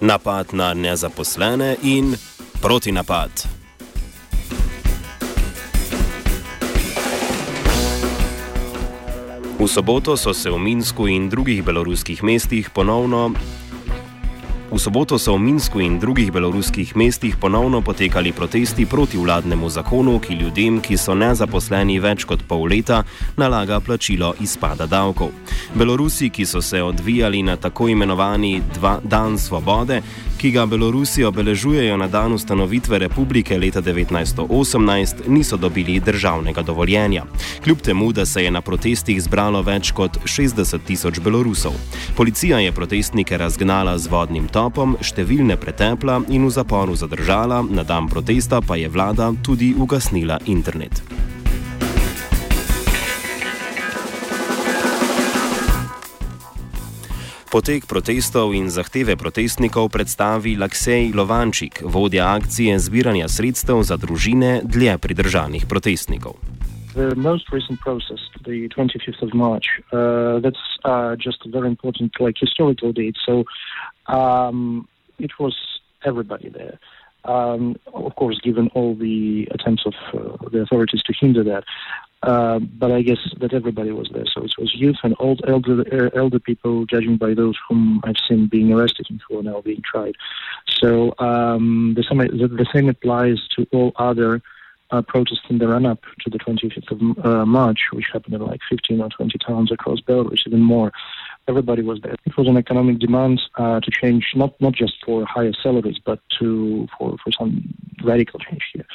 napad na nezaposlene in protinapad. V soboto so se v Minsku in drugih beloruskih mestih ponovno V soboto so v Minsku in drugih beloruskih mestih ponovno potekali protesti proti vladnemu zakonu, ki ljudem, ki so nezaposleni več kot pol leta, nalaga plačilo izpada davkov. Belorusi, ki so se odvijali na tako imenovani Dan svobode, ki ga Belorusi obeležujejo na dan ustanovitve republike leta 1918, niso dobili državnega dovoljenja. Kljub temu, da se je na protestih zbralo več kot 60 tisoč Belorusov. Policija je protestnike razgnala z vodnim topom, številne pretepla in v zaporu zadržala, na dan protesta pa je vlada tudi ugasnila internet. Potek protestov in zahteve protestnikov predstavi Laksej Lovančik, vodja akcije zbiranja sredstev za družine dlje pridržanih protestnikov. The most recent process, the 25th of March, uh, that's uh, just a very important, like, historical date. So um, it was everybody there. Um, of course, given all the attempts of uh, the authorities to hinder that, uh, but I guess that everybody was there. So it was youth and old, elder, uh, elder people, judging by those whom I've seen being arrested and who are now being tried. So um, the, same, the, the, same applies to all other uh, protests in the run-up to the 25th of uh, March, which happened in like 15 or 20 towns across Belarus, even more everybody was there. It was an economic demand uh, to change, not not just for higher salaries, but to for for some radical change here.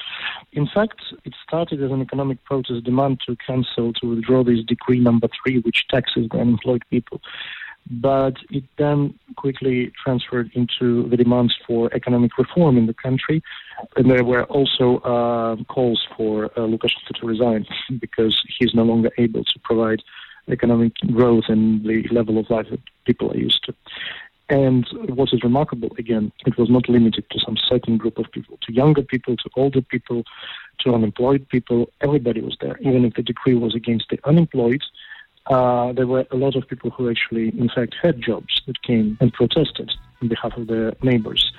In fact, it started as an economic protest demand to cancel to withdraw this decree number three, which taxes the unemployed people. But it then quickly transferred into the demands for economic reform in the country. And there were also uh, calls for uh, Lukashenko to resign because he's no longer able to provide economic growth and the level of life that people are used to. And what is remarkable, again, it was not limited to some certain group of people, to younger people, to older people, to unemployed people. Everybody was there. Even if the decree was against the unemployed, uh, there were a lot of people who actually, in fact, had jobs that came and protested on behalf of their neighbors.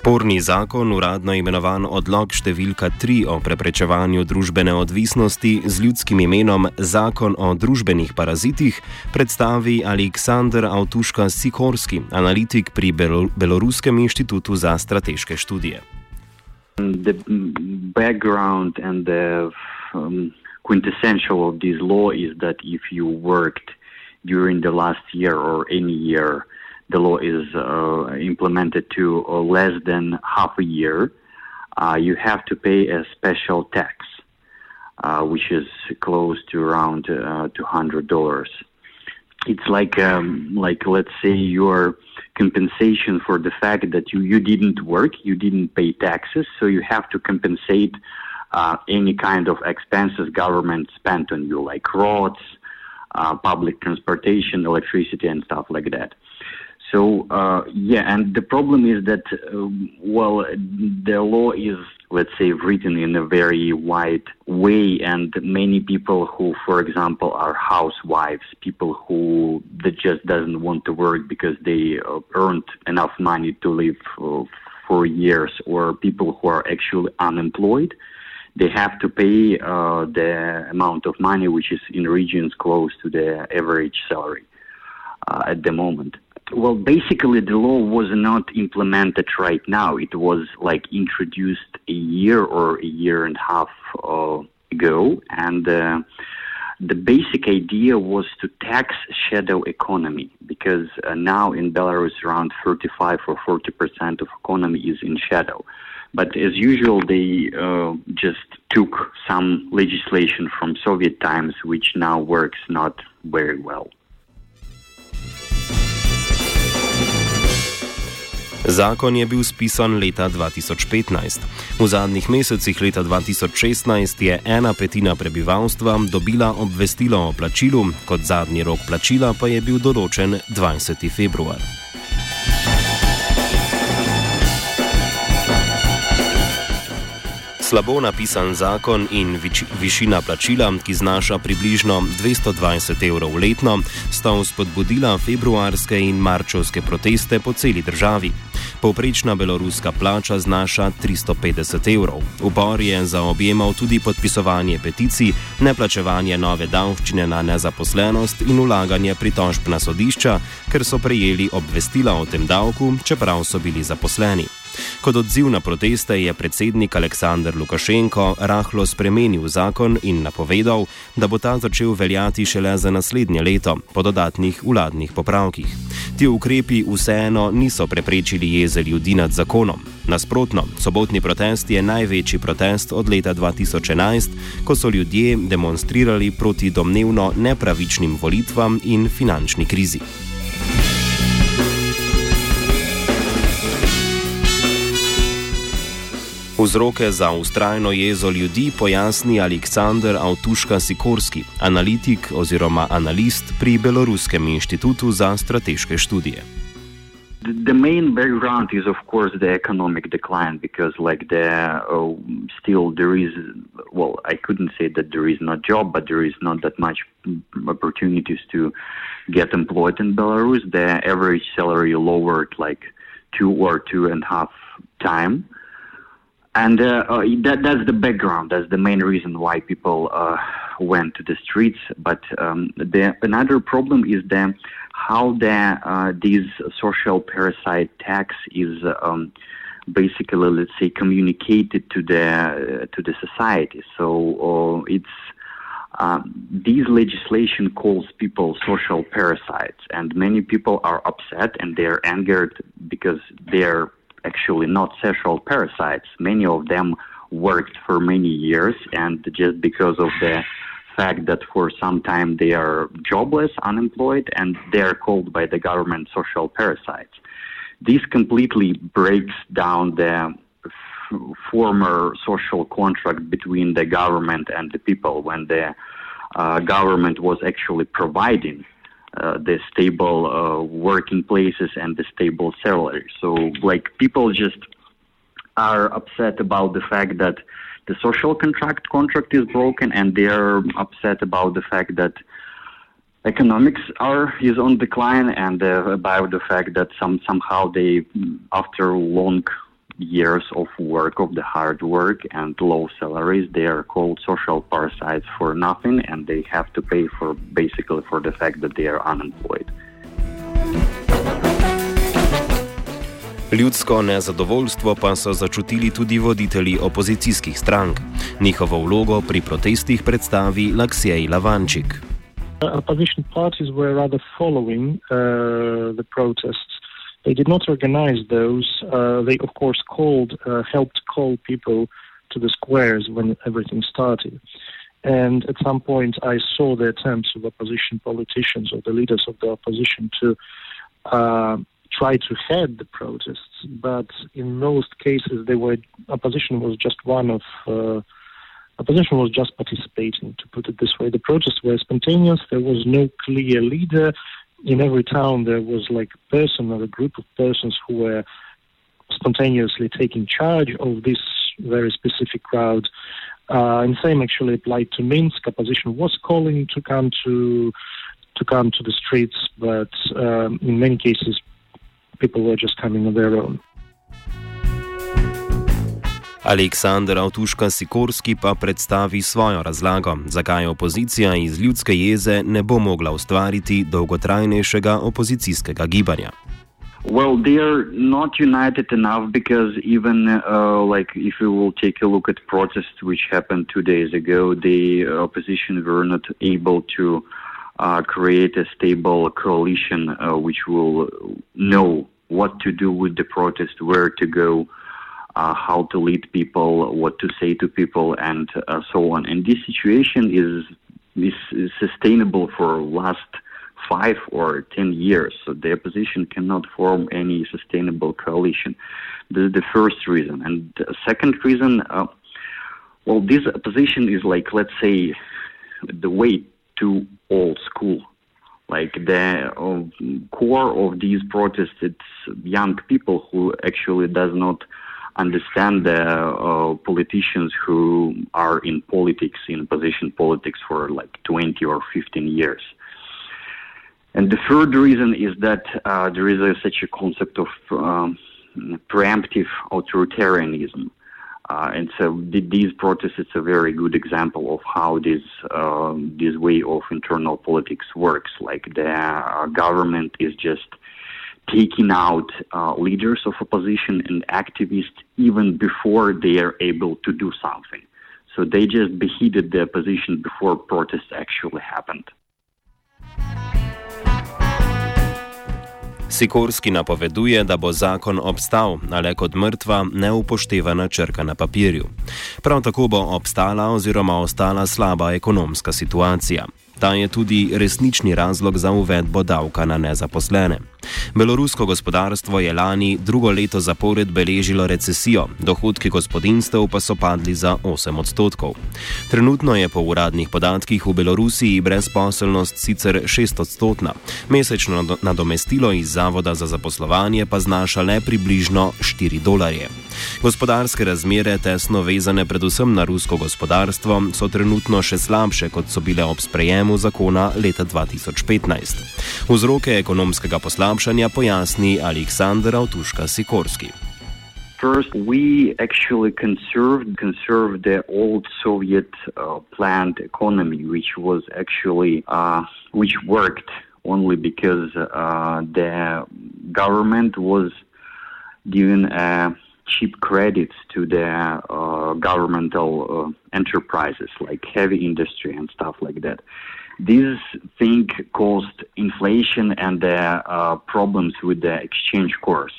Sporni zakon, uradno imenovan odlog številka 3 o preprečevanju družbene odvisnosti z ljudskim imenom Zakon o družbenih parazitih, predstavi Aleksandr Avtuška Sikorski, analitik pri Beloruskem inštitutu za strateške študije. The background and the um, quintessential of this law is that if you worked during the last year or any year, the law is uh, implemented to uh, less than half a year, uh, you have to pay a special tax, uh, which is close to around uh, two hundred dollars. It's like um, like let's say your compensation for the fact that you, you didn't work, you didn't pay taxes, so you have to compensate uh, any kind of expenses government spent on you, like roads, public transportation, electricity, and stuff like that. So uh, yeah, and the problem is that uh, well, the law is let's say written in a very wide way, and many people who, for example, are housewives, people who that just doesn't want to work because they uh, earned enough money to live for years, or people who are actually unemployed. They have to pay uh, the amount of money which is in regions close to the average salary uh, at the moment. Well, basically, the law was not implemented right now. It was like introduced a year or a year and a half uh, ago, and uh, the basic idea was to tax shadow economy because uh, now in Belarus, around 35 or 40 percent of economy is in shadow. But as usual, they uh, just took some legislation from Soviet times, which now works not very well. Zakon je bil spisan leta 2015. V zadnjih mesecih leta 2016 je ena petina prebivalstva dobila obvestilo o plačilu, kot zadnji rok plačila pa je bil določen 20. februar. Slabo napisan zakon in vič, višina plačila, ki znaša približno 220 evrov letno, sta vzpodbudila februarske in marčovske proteste po celi državi. Povprečna beloruska plača znaša 350 evrov. Upor je zaobjemal tudi podpisovanje peticij, neplačevanje nove davščine na nezaposlenost in ulaganje pritožb na sodišča, ker so prejeli obvestila o tem davku, čeprav so bili zaposleni. Kot odziv na proteste je predsednik Aleksandr Lukašenko rahlo spremenil zakon in napovedal, da bo ta začel veljati šele za naslednje leto po dodatnih vladnih popravkih. Ti ukrepi vseeno niso preprečili jeze ljudi nad zakonom. Nasprotno, sobotni protest je največji protest od leta 2011, ko so ljudje demonstrirali proti domnevno nepravičnim volitvam in finančni krizi. Vzroke za ustrajno jezo ljudi pojasni Aleksandr Avtuška Sikorski, analitik oziroma analist pri Beloruskem inštitutu za strateške študije. The main background is, of course, the economic decline because, like, there uh, still there is, well, I couldn't say that there is no job, but there is not that much opportunities to get employed in Belarus. The average salary lowered like two or two and a half time. And uh, uh, that, that's the background. That's the main reason why people uh, went to the streets. But um, the, another problem is the how the uh, this social parasite tax is um, basically, let's say, communicated to the to the society. So uh, it's. Um, this legislation calls people social parasites, and many people are upset and they're angered because they're actually not social parasites. Many of them worked for many years, and just because of the fact that for some time they are jobless, unemployed, and they are called by the government social parasites. This completely breaks down the f- former social contract between the government and the people when the uh, government was actually providing uh, the stable uh, working places and the stable salary. So, like, people just are upset about the fact that the social contract contract is broken, and they are upset about the fact that economics are is on decline, and uh, about the fact that some somehow they, after long years of work, of the hard work and low salaries. They are called social parasites for nothing, and they have to pay for basically for the fact that they are unemployed. Ljudsko nezadovoljstvo pa so začutili tudi voditelji opozicijskih strank. Njihovo vlogo pri protestih predstavi Laksej Lavančik. Opposition parties were rather following uh, the protests They did not organize those. Uh, they, of course, called, uh, helped call people to the squares when everything started. And at some point, I saw the attempts of opposition politicians or the leaders of the opposition to uh, try to head the protests. But in most cases, they were opposition was just one of uh, opposition was just participating. To put it this way, the protests were spontaneous. There was no clear leader in every town there was like a person or a group of persons who were spontaneously taking charge of this very specific crowd. Uh, and same actually applied to Minsk. Opposition was calling to come to to come to the streets, but um, in many cases, people were just coming on their own. Aleksandr Avtuška Sikorski pa predstavi svojo razlago, zakaj opozicija iz ljudske jeze ne bo mogla ustvariti dolgotrajnejšega opozicijskega gibanja. Well, they are not united enough because even uh, like if you will take a look at protests which happened two days ago, the opposition were not able to uh, create a stable coalition uh, which will know what to do with the protest, where to go. Uh, how to lead people, what to say to people, and uh, so on. And this situation is, is, sustainable for last five or ten years. So the opposition cannot form any sustainable coalition. This is the first reason. And the second reason, uh, well, this opposition is like, let's say, the way to old school. Like the uh, core of these protests, it's young people who actually does not understand the uh, politicians who are in politics, in position politics for like 20 or 15 years. And the third reason is that uh, there is a, such a concept of um, preemptive authoritarianism. Uh, and so these protests is a very good example of how this uh, this way of internal politics works. Like the uh, government is just taking out uh, leaders of opposition and activists even before they are able to do something. So they just beheaded the opposition before protests actually happened. Sikorski napoveduje, da bo zakon obstal, a le kot mrtva, neupoštevana črka na papirju. Prav tako bo obstala oziroma ostala slaba ekonomska situacija. Ta je tudi resnični razlog za uvedbo davka na nezaposlene. Belorusko gospodarstvo je lani drugo leto zapored beležilo recesijo, dohodki gospodinstv pa so padli za 8 odstotkov. Trenutno je po uradnih podatkih v Belorusiji brezposelnost sicer 6 odstotna, mesečno nadomestilo iz Zavoda za zaposlovanje pa znaša le približno 4 dolarje. Gospodarske razmere, tesno vezane predvsem na rusko gospodarstvo, so trenutno še slabše, kot so bile ob sprejemu zakona leta 2015. Vzroke ekonomskega poslabšanja pojasni Aleksandr Avtuška Sikorski. First, we actually conserved conserved the old Soviet uh, planned economy, which was actually uh, which worked only because uh, the government was given a cheap credits to the uh, governmental uh, enterprises like heavy industry and stuff like that. This thing caused inflation and uh, problems with the exchange course.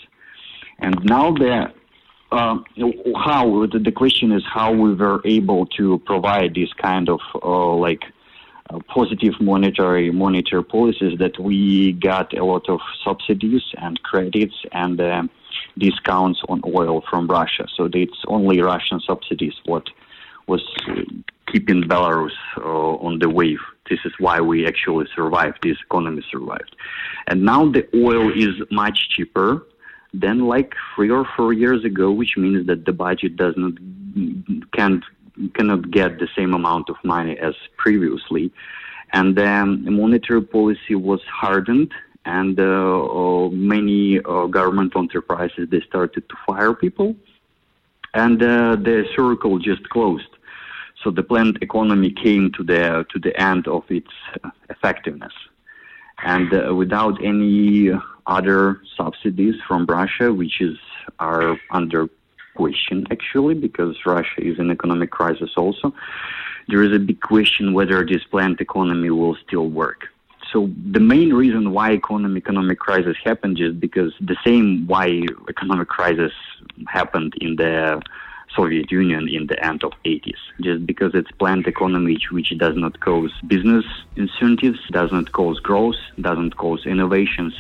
And now the uh, how the question is how we were able to provide this kind of uh, like uh, positive monetary monetary policies that we got a lot of subsidies and credits and uh, discounts on oil from Russia. So it's only Russian subsidies what was keeping Belarus uh, on the wave. This is why we actually survived. This economy survived, and now the oil is much cheaper than like three or four years ago, which means that the budget does not can't cannot get the same amount of money as previously, and then monetary policy was hardened and uh, uh, many uh, government enterprises they started to fire people, and the circle just closed. So the planned economy came to the to the end of its effectiveness, and without any other subsidies from Russia, which is are under question actually because Russia is in economic crisis also. There is a big question whether this planned economy will still work so the main reason why economic economic crisis happened is because the same why economic crisis happened in the Soviet Union in the end of 80s, just because it's planned economy which does not cause business incentives, does not cause growth, doesn't cause innovations.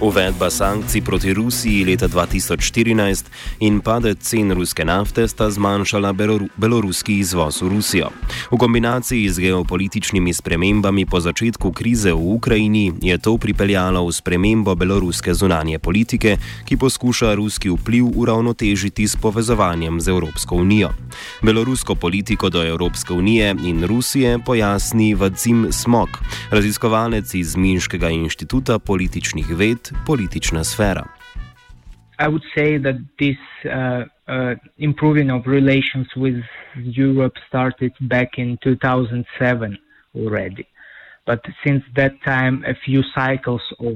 Uvedba sankcij proti Rusiji leta 2014 in padec cen ruske nafte sta zmanjšala beloruski izvoz v Rusijo. V kombinaciji z geopolitičnimi spremembami po začetku krize v Ukrajini je to pripeljalo v spremembo beloruske zunanje politike, ki poskuša ruski vpliv uravnotežiti s povezovanjem z Evropsko unijo. Belorusko politiko do Evropske unije in Rusije pojasni Vadzim Smok, raziskovalec iz Minskega inštituta političnih ved politična sfera. I would say that this uh, uh, improving of relations with Europe started back in 2007 already. But since that time, a few cycles of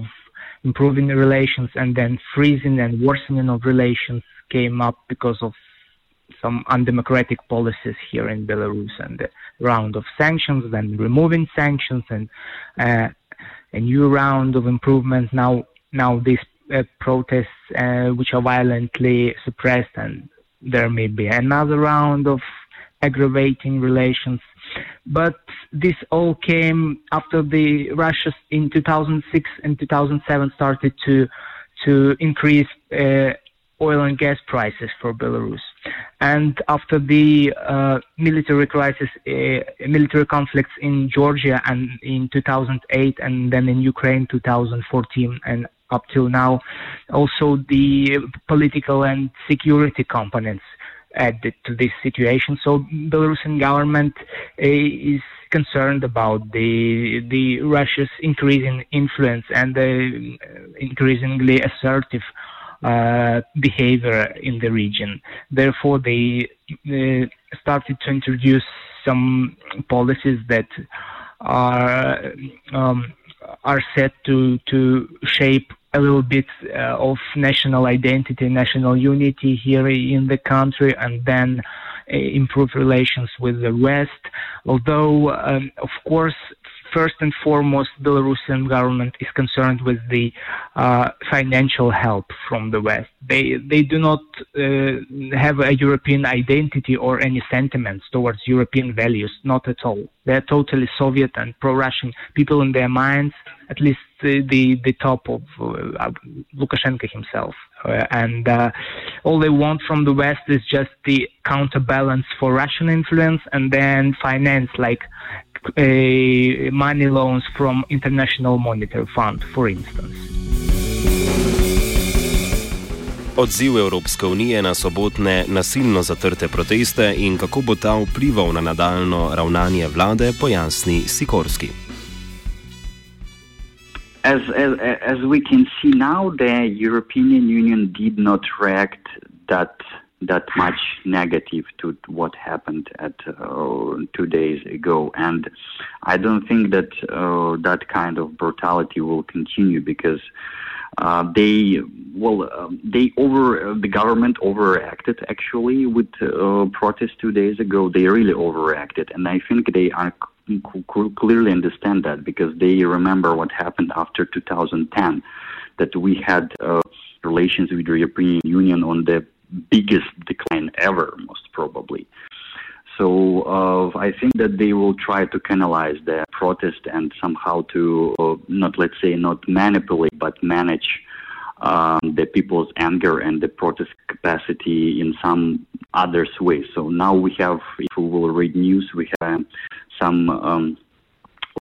improving relations and then freezing and worsening of relations came up because of some undemocratic policies here in Belarus and the round of sanctions, then removing sanctions and uh, a new round of improvements. Now now these uh, protests uh, which are violently suppressed and there may be another round of aggravating relations but this all came after the Russia in 2006 and 2007 started to to increase uh, oil and gas prices for Belarus. And after the uh, military crisis, uh, military conflicts in Georgia and in 2008, and then in Ukraine 2014, and up till now. Also, the political and security components added to this situation. So, Belarusian government uh, is concerned about the the Russia's increasing influence and the increasingly assertive uh, behavior in the region. Therefore, they uh, started to introduce some policies that are um, are set to to shape a little bit uh, of national identity, national unity here in the country, and then uh, improve relations with the West. Although, um, of course, first and foremost, Belarusian government is concerned with the uh, financial help from the West. They they do not uh, have a European identity or any sentiments towards European values, not at all. They're totally Soviet and pro-Russian people in their minds. At least the the, the top of uh, Lukashenko himself. Uh, and uh, all they want from the West is just the counterbalance for Russian influence and then finance like money loans from International Monetary Fund, for instance. Odziv Evropske unije na sobotne nasilno zatrte proteste in kako bo ta vplival na nadaljno ravnanje vlade, pojasni Sikorski. As, as, as we can see now, the European Union did not react that that much negative to what happened at uh, two days ago. And I don't think that uh, that kind of brutality will continue because uh, they well um, they over uh, the government overreacted actually with uh, protests two days ago. They really overreacted, and I think they are clearly understand that because they remember what happened after 2010 that we had uh, relations with the European Union on the biggest decline ever, most probably. So uh, I think that they will try to canalize the protest and somehow to uh, not, let's say, not manipulate, but manage um, the people's anger and the protest capacity in some others way. So now we have, if we will read news, we have some, um,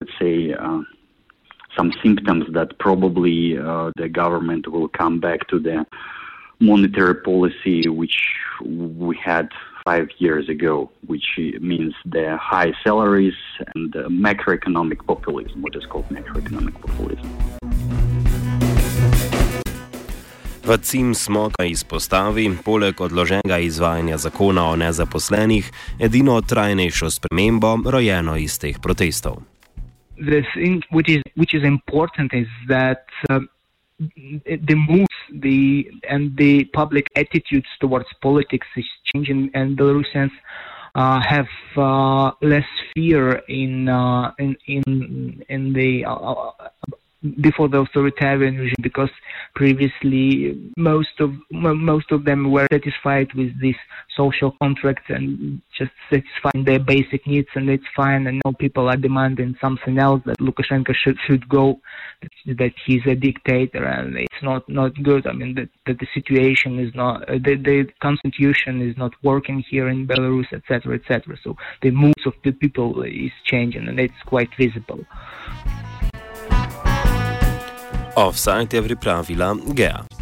let's say, uh, some symptoms that probably uh, the government will come back to the monetary policy which we had five years ago, which means the high salaries and macroeconomic populism, what is called macroeconomic populism. Vacim Smoka izpostavi, poleg odloženega izvajanja zakona o nezaposlenih, edino trajnejšo spremembo rojeno iz teh protestov. The thing which is, which is important is that uh, the moves the and the public attitudes towards politics is changing and Belarusians uh, have uh, less fear in uh, in in in the uh, before the authoritarian regime because previously most of most of them were satisfied with this social contract and just satisfying their basic needs and it's fine and now people are demanding something else that Lukashenko should should go that he's a dictator and it's not not good. I mean that, that the situation is not the, the constitution is not working here in Belarus etc etc so the moods of the people is changing and it's quite visible Offside je pripravila Gea.